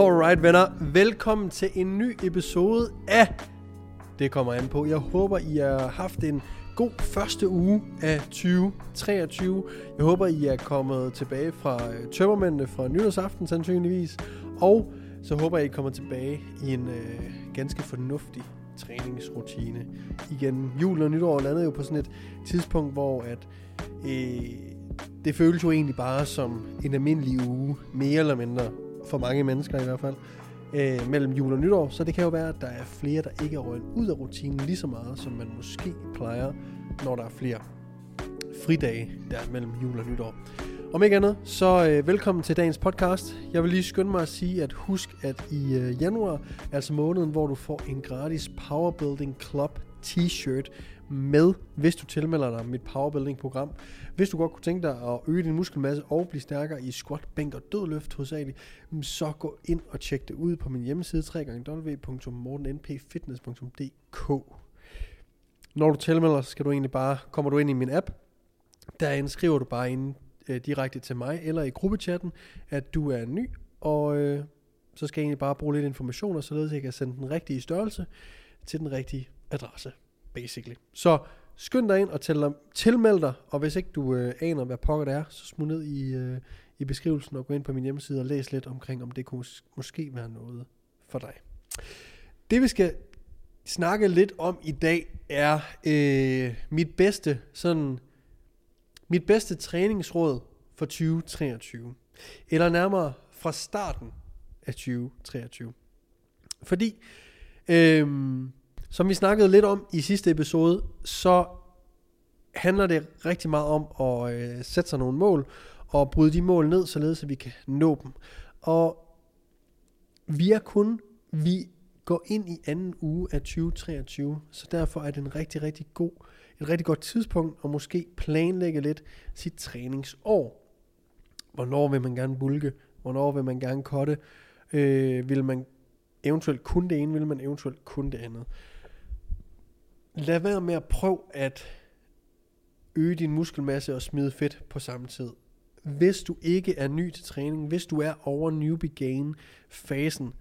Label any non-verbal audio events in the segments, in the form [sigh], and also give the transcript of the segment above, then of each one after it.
Alright venner, velkommen til en ny episode af Det kommer an på. Jeg håber I har haft en god første uge af 2023. Jeg håber I er kommet tilbage fra øh, tømmermændene fra nytårsaften sandsynligvis. Og så håber jeg I kommer tilbage i en øh, ganske fornuftig træningsrutine. Igen, jul og nytår landede jo på sådan et tidspunkt, hvor at øh, det føles jo egentlig bare som en almindelig uge, mere eller mindre, for mange mennesker i hvert fald, øh, mellem jul og nytår. Så det kan jo være, at der er flere, der ikke er røget ud af rutinen lige så meget, som man måske plejer, når der er flere fridage der mellem jul og nytår. Om ikke andet, så øh, velkommen til dagens podcast. Jeg vil lige skynde mig at sige, at husk, at i øh, januar, altså måneden, hvor du får en gratis Powerbuilding Club t-shirt med, hvis du tilmelder dig mit Powerbuilding-program. Hvis du godt kunne tænke dig at øge din muskelmasse og blive stærkere i squat, bænk og dødløft hovedsageligt, så gå ind og tjek det ud på min hjemmeside www.mortennpfitness.dk Når du tilmelder, dig, skal du egentlig bare, kommer du ind i min app. Derinde skriver du bare ind øh, direkte til mig eller i gruppechatten, at du er ny, og øh, så skal jeg egentlig bare bruge lidt information, således at jeg kan sende den rigtige størrelse til den rigtige adresse, basically. Så skynd dig ind og tæl, tilmeld dig, og hvis ikke du øh, aner, hvad pokker det er, så smut ned i, øh, i beskrivelsen og gå ind på min hjemmeside og læs lidt omkring, om det kunne måske være noget for dig. Det vi skal snakke lidt om i dag er øh, mit bedste sådan mit bedste træningsråd for 2023. Eller nærmere fra starten af 2023. Fordi, øh, som vi snakkede lidt om i sidste episode, så handler det rigtig meget om at øh, sætte sig nogle mål, og bryde de mål ned, således at vi kan nå dem. Og vi er kun, vi går ind i anden uge af 2023, så derfor er det en rigtig, rigtig god et rigtig godt tidspunkt at måske planlægge lidt sit træningsår. Hvornår vil man gerne bulke? Hvornår vil man gerne kotte? Øh, vil man eventuelt kun det ene? Vil man eventuelt kun det andet? Lad være med at prøve at øge din muskelmasse og smide fedt på samme tid. Hvis du ikke er ny til træning, hvis du er over newbie gain fasen,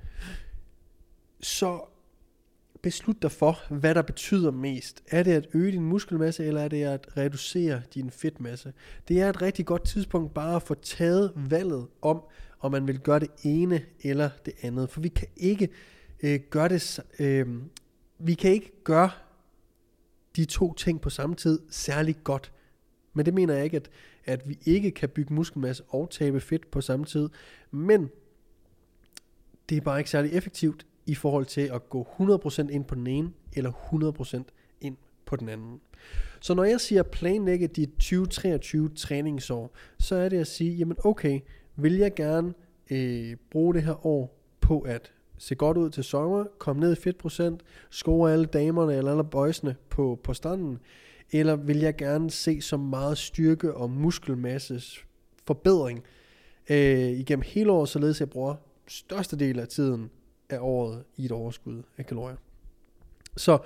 så beslut dig for, hvad der betyder mest. Er det at øge din muskelmasse, eller er det at reducere din fedtmasse? Det er et rigtig godt tidspunkt bare at få taget valget om, om man vil gøre det ene eller det andet. For vi kan ikke øh, gøre det, øh, vi kan ikke gøre de to ting på samme tid særlig godt. Men det mener jeg ikke, at, at vi ikke kan bygge muskelmasse og tabe fedt på samme tid. Men det er bare ikke særlig effektivt i forhold til at gå 100% ind på den ene, eller 100% ind på den anden. Så når jeg siger planlægge dit 2023 træningsår, så er det at sige, jamen okay, vil jeg gerne øh, bruge det her år på at se godt ud til sommer, komme ned i fedtprocent, score alle damerne eller alle boysene på, på stranden, eller vil jeg gerne se så meget styrke og muskelmasses forbedring øh, igennem hele året, således jeg bruger største del af tiden af året i et overskud af kalorier. Så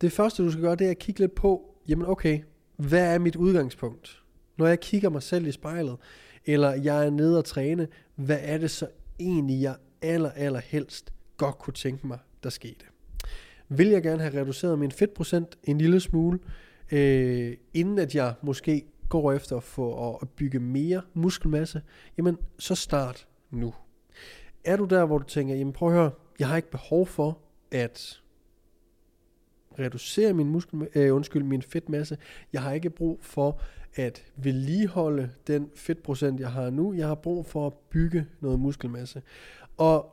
det første, du skal gøre, det er at kigge lidt på, jamen okay, hvad er mit udgangspunkt? Når jeg kigger mig selv i spejlet, eller jeg er nede og træne, hvad er det så egentlig, jeg aller, aller helst godt kunne tænke mig, der skete? Vil jeg gerne have reduceret min fedtprocent en lille smule, øh, inden at jeg måske går efter for få at bygge mere muskelmasse, jamen så start nu. Er du der, hvor du tænker, jamen prøv at høre, jeg har ikke behov for at reducere min muskel, øh, undskyld, min fedtmasse. Jeg har ikke brug for at vedligeholde den fedtprocent, jeg har nu. Jeg har brug for at bygge noget muskelmasse. Og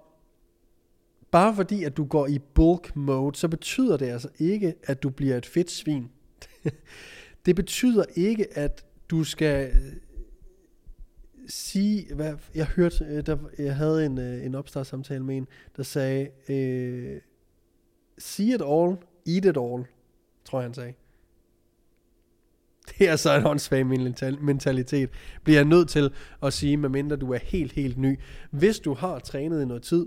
bare fordi, at du går i bulk mode, så betyder det altså ikke, at du bliver et fedt svin. [laughs] det betyder ikke, at du skal øh, sige, hvad, jeg hørte, øh, der, jeg havde en, øh, en opstartssamtale med en, der sagde, øh, see it all, eat it all, tror jeg han sagde. [laughs] Det er så en åndssvag mentalitet. Bliver jeg nødt til at sige, medmindre du er helt, helt ny. Hvis du har trænet i noget tid,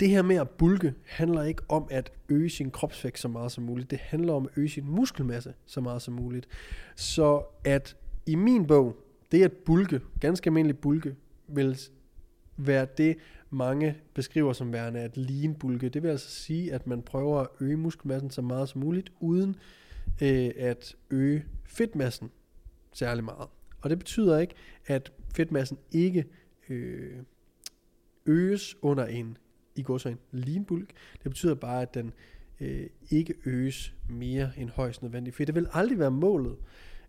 det her med at bulke handler ikke om at øge sin kropsvægt så meget som muligt. Det handler om at øge sin muskelmasse så meget som muligt. Så at i min bog, det at bulke, ganske almindelig bulke, vil, være det, mange beskriver som værende at lean bulke. Det vil altså sige, at man prøver at øge muskelmassen så meget som muligt, uden øh, at øge fedtmassen særlig meget. Og det betyder ikke, at fedtmassen ikke øh, øges under en, i går så en lean bulk. Det betyder bare, at den øh, ikke øges mere end højst nødvendigt. For det vil aldrig være målet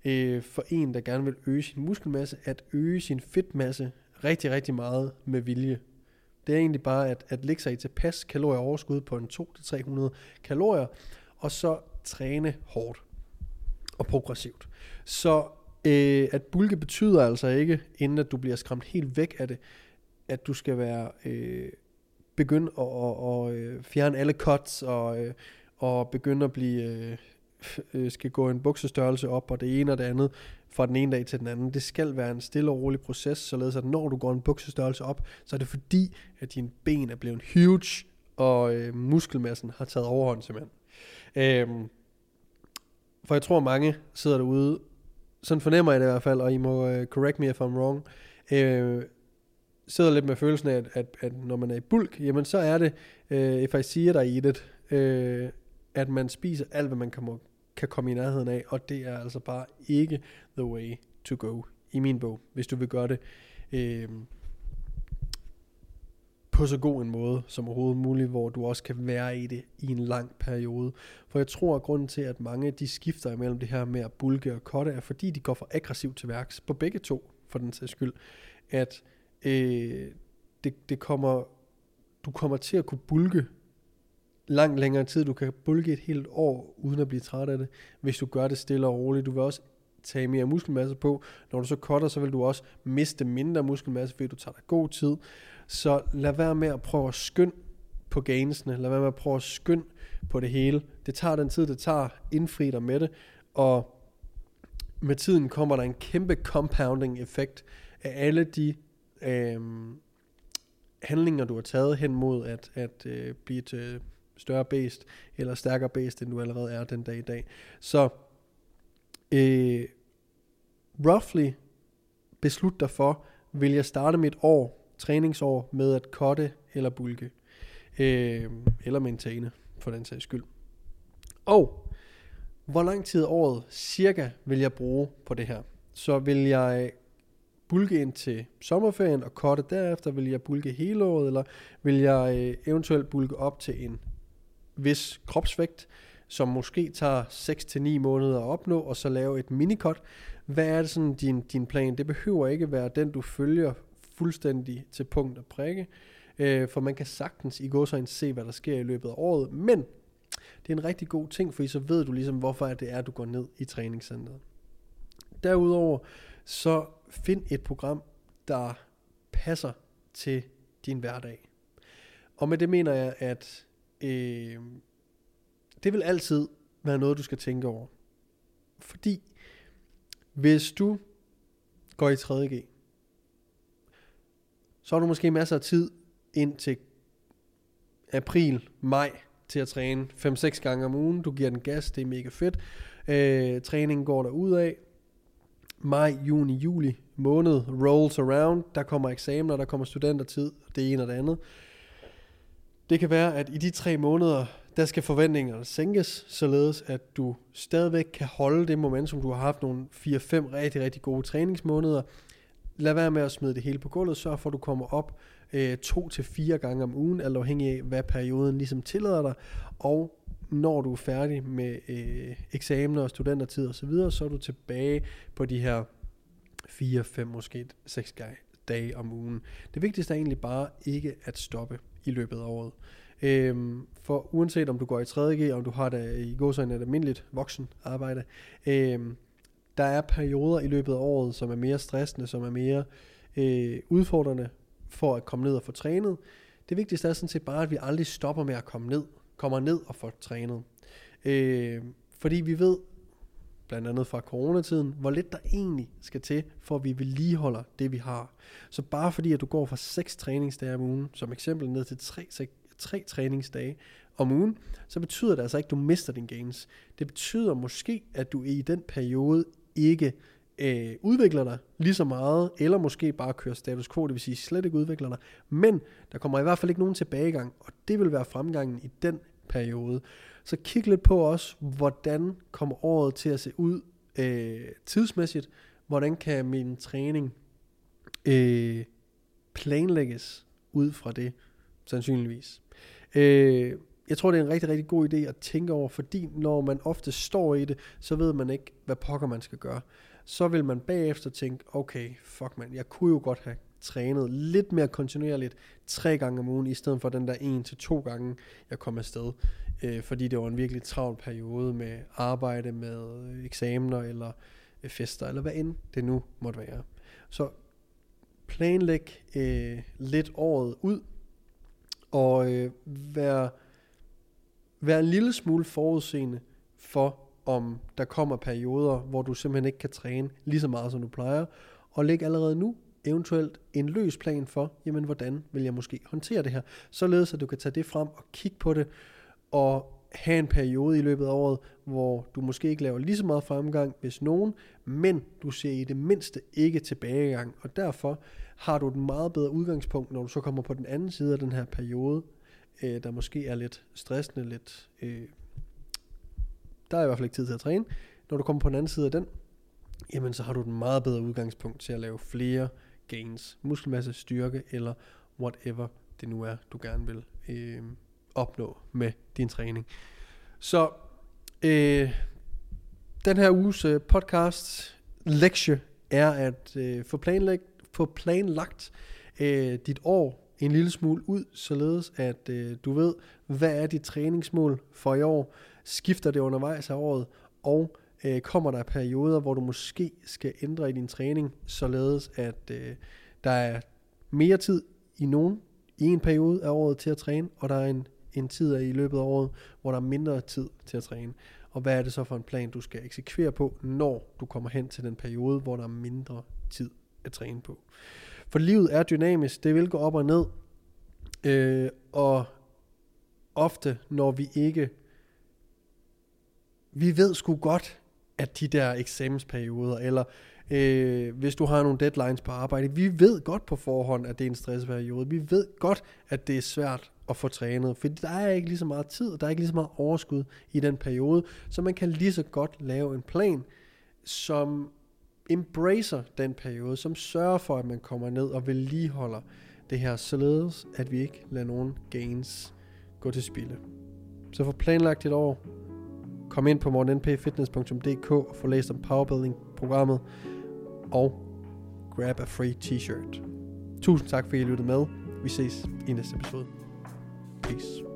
øh, for en, der gerne vil øge sin muskelmasse, at øge sin fedtmasse rigtig, rigtig meget med vilje. Det er egentlig bare at, at lægge sig i tilpas kalorieoverskud på en 2-300 kalorier, og så træne hårdt og progressivt. Så øh, at bulke betyder altså ikke, inden at du bliver skræmt helt væk af det, at du skal være øh, begynde at, at, at, øh, fjerne alle cuts og, øh, og begynde at blive øh, øh, skal gå en buksestørrelse op og det ene og det andet fra den ene dag til den anden. Det skal være en stille og rolig proces, således at når du går en buksestørrelse op, så er det fordi, at dine ben er blevet huge, og øh, muskelmassen har taget overhånd simpelthen. Øhm, for jeg tror mange sidder derude, sådan fornemmer jeg det i hvert fald, og I må uh, correct me if I'm wrong, øh, sidder lidt med følelsen af, at, at, at når man er i bulk, jamen så er det, uh, if I see it, I eat it, uh, at man spiser alt, hvad man kan, kan komme i nærheden af, og det er altså bare ikke the way to go i min bog, hvis du vil gøre det. Øh, på så god en måde som overhovedet muligt, hvor du også kan være i det i en lang periode. For jeg tror, at grunden til, at mange de skifter imellem det her med at bulke og kotte, er fordi de går for aggressivt til værks, på begge to, for den sags skyld, at øh, det, det kommer, du kommer til at kunne bulke langt længere tid. Du kan bulke et helt år, uden at blive træt af det, hvis du gør det stille og roligt. Du vil også tage mere muskelmasse på. Når du så cutter, så vil du også miste mindre muskelmasse, fordi du tager dig god tid. Så lad være med at prøve at skynde på gainsene. Lad være med at prøve at skynde på det hele. Det tager den tid, det tager. Indfri dig med det. Og med tiden kommer der en kæmpe compounding effekt af alle de øh, handlinger, du har taget hen mod at, at øh, blive til øh, større bæst, eller stærkere bæst, end du allerede er den dag i dag. Så øh, roughly beslutte dig for, vil jeg starte mit år, træningsår, med at kotte eller bulke, øh, eller maintaine, for den sags skyld. Og hvor lang tid året cirka vil jeg bruge på det her? Så vil jeg bulke ind til sommerferien og korte derefter? Vil jeg bulke hele året, eller vil jeg øh, eventuelt bulke op til en vis kropsvægt, som måske tager 6-9 måneder at opnå, og så lave et minikot. Hvad er det sådan din, din plan? Det behøver ikke være den, du følger fuldstændig til punkt og prikke, øh, for man kan sagtens i går så se, hvad der sker i løbet af året, men det er en rigtig god ting, for så ved du ligesom, hvorfor det er, du går ned i træningscenteret. Derudover, så find et program, der passer til din hverdag. Og med det mener jeg, at øh, det vil altid være noget, du skal tænke over. Fordi hvis du går i 3.G, så har du måske masser af tid ind til april, maj til at træne 5-6 gange om ugen. Du giver den gas, det er mega fedt. Øh, træningen går der ud af. Maj, juni, juli måned rolls around. Der kommer eksamener, der kommer studentertid, det ene og det andet. Det kan være, at i de tre måneder, der skal forventningerne sænkes, således at du stadigvæk kan holde det momentum, du har haft nogle 4-5 rigtig, rigtig gode træningsmåneder. Lad være med at smide det hele på gulvet, sørg for, at du kommer op øh, to til fire gange om ugen, alt afhængig af, hvad perioden ligesom tillader dig, og når du er færdig med øh, eksamener og studentertid osv., så, videre, så er du tilbage på de her 4, 5, måske 6 dage om ugen. Det vigtigste er egentlig bare ikke at stoppe i løbet af året. Øhm, for uanset om du går i 3.G, om du har det i går et almindeligt voksen arbejde, øhm, der er perioder i løbet af året, som er mere stressende, som er mere øh, udfordrende for at komme ned og få trænet. Det vigtigste er sådan set bare, at vi aldrig stopper med at komme ned, kommer ned og få trænet. Øh, fordi vi ved, blandt andet fra coronatiden, hvor lidt der egentlig skal til, for at vi vedligeholder det, vi har. Så bare fordi, at du går fra 6 træningsdage om ugen, som eksempel ned til 3, tre træningsdage om ugen, så betyder det altså ikke, at du mister din gains. Det betyder måske, at du i den periode ikke øh, udvikler dig lige så meget, eller måske bare kører status quo, det vil sige slet ikke udvikler dig, men der kommer i hvert fald ikke nogen tilbagegang, og det vil være fremgangen i den periode. Så kig lidt på også, hvordan kommer året til at se ud øh, tidsmæssigt, hvordan kan min træning øh, planlægges ud fra det, sandsynligvis. Øh, jeg tror, det er en rigtig, rigtig god idé at tænke over, fordi når man ofte står i det, så ved man ikke, hvad pokker man skal gøre. Så vil man bagefter tænke, okay, fuck man, jeg kunne jo godt have trænet lidt mere kontinuerligt tre gange om ugen, i stedet for den der en til to gange, jeg kom afsted. Øh, fordi det var en virkelig travl periode med arbejde, med øh, eksamener eller øh, fester, eller hvad end det nu måtte være. Så planlæg øh, lidt året ud, og øh, være, være en lille smule forudseende for, om der kommer perioder, hvor du simpelthen ikke kan træne lige så meget, som du plejer, og læg allerede nu eventuelt en løs plan for, jamen hvordan vil jeg måske håndtere det her, således at du kan tage det frem og kigge på det, og have en periode i løbet af året, hvor du måske ikke laver lige så meget fremgang, hvis nogen, men du ser i det mindste ikke tilbagegang, og derfor har du et meget bedre udgangspunkt, når du så kommer på den anden side af den her periode, øh, der måske er lidt stressende, lidt... Øh, der er i hvert fald ikke tid til at træne. Når du kommer på den anden side af den, jamen så har du et meget bedre udgangspunkt til at lave flere gains, muskelmasse, styrke eller whatever det nu er, du gerne vil øh, opnå med din træning. Så øh, den her uges øh, podcast lektie er at øh, få, planlagt, få planlagt øh, dit år en lille smule ud, således at øh, du ved, hvad er dit træningsmål for i år, skifter det undervejs af året, og øh, kommer der perioder, hvor du måske skal ændre i din træning, således at øh, der er mere tid i nogen i en periode af året til at træne, og der er en, en tid i løbet af året, hvor der er mindre tid til at træne. Og hvad er det så for en plan, du skal eksekvere på, når du kommer hen til den periode, hvor der er mindre tid at træne på. For livet er dynamisk, det vil gå op og ned, øh, og ofte når vi ikke, vi ved sgu godt, at de der eksamensperioder, eller øh, hvis du har nogle deadlines på arbejde, vi ved godt på forhånd, at det er en stressperiode. Vi ved godt, at det er svært at få trænet, for der er ikke lige så meget tid, og der er ikke lige så meget overskud i den periode, så man kan lige så godt lave en plan, som embracer den periode, som sørger for, at man kommer ned og vedligeholder det her, således at vi ikke lader nogen gains gå til spilde. Så få planlagt et år, kom ind på morgennpfitness.dk og få læst om powerbuilding-programmet, og grab a free t-shirt. Tusind tak, fordi I lyttede med. Vi ses i næste episode. Peace.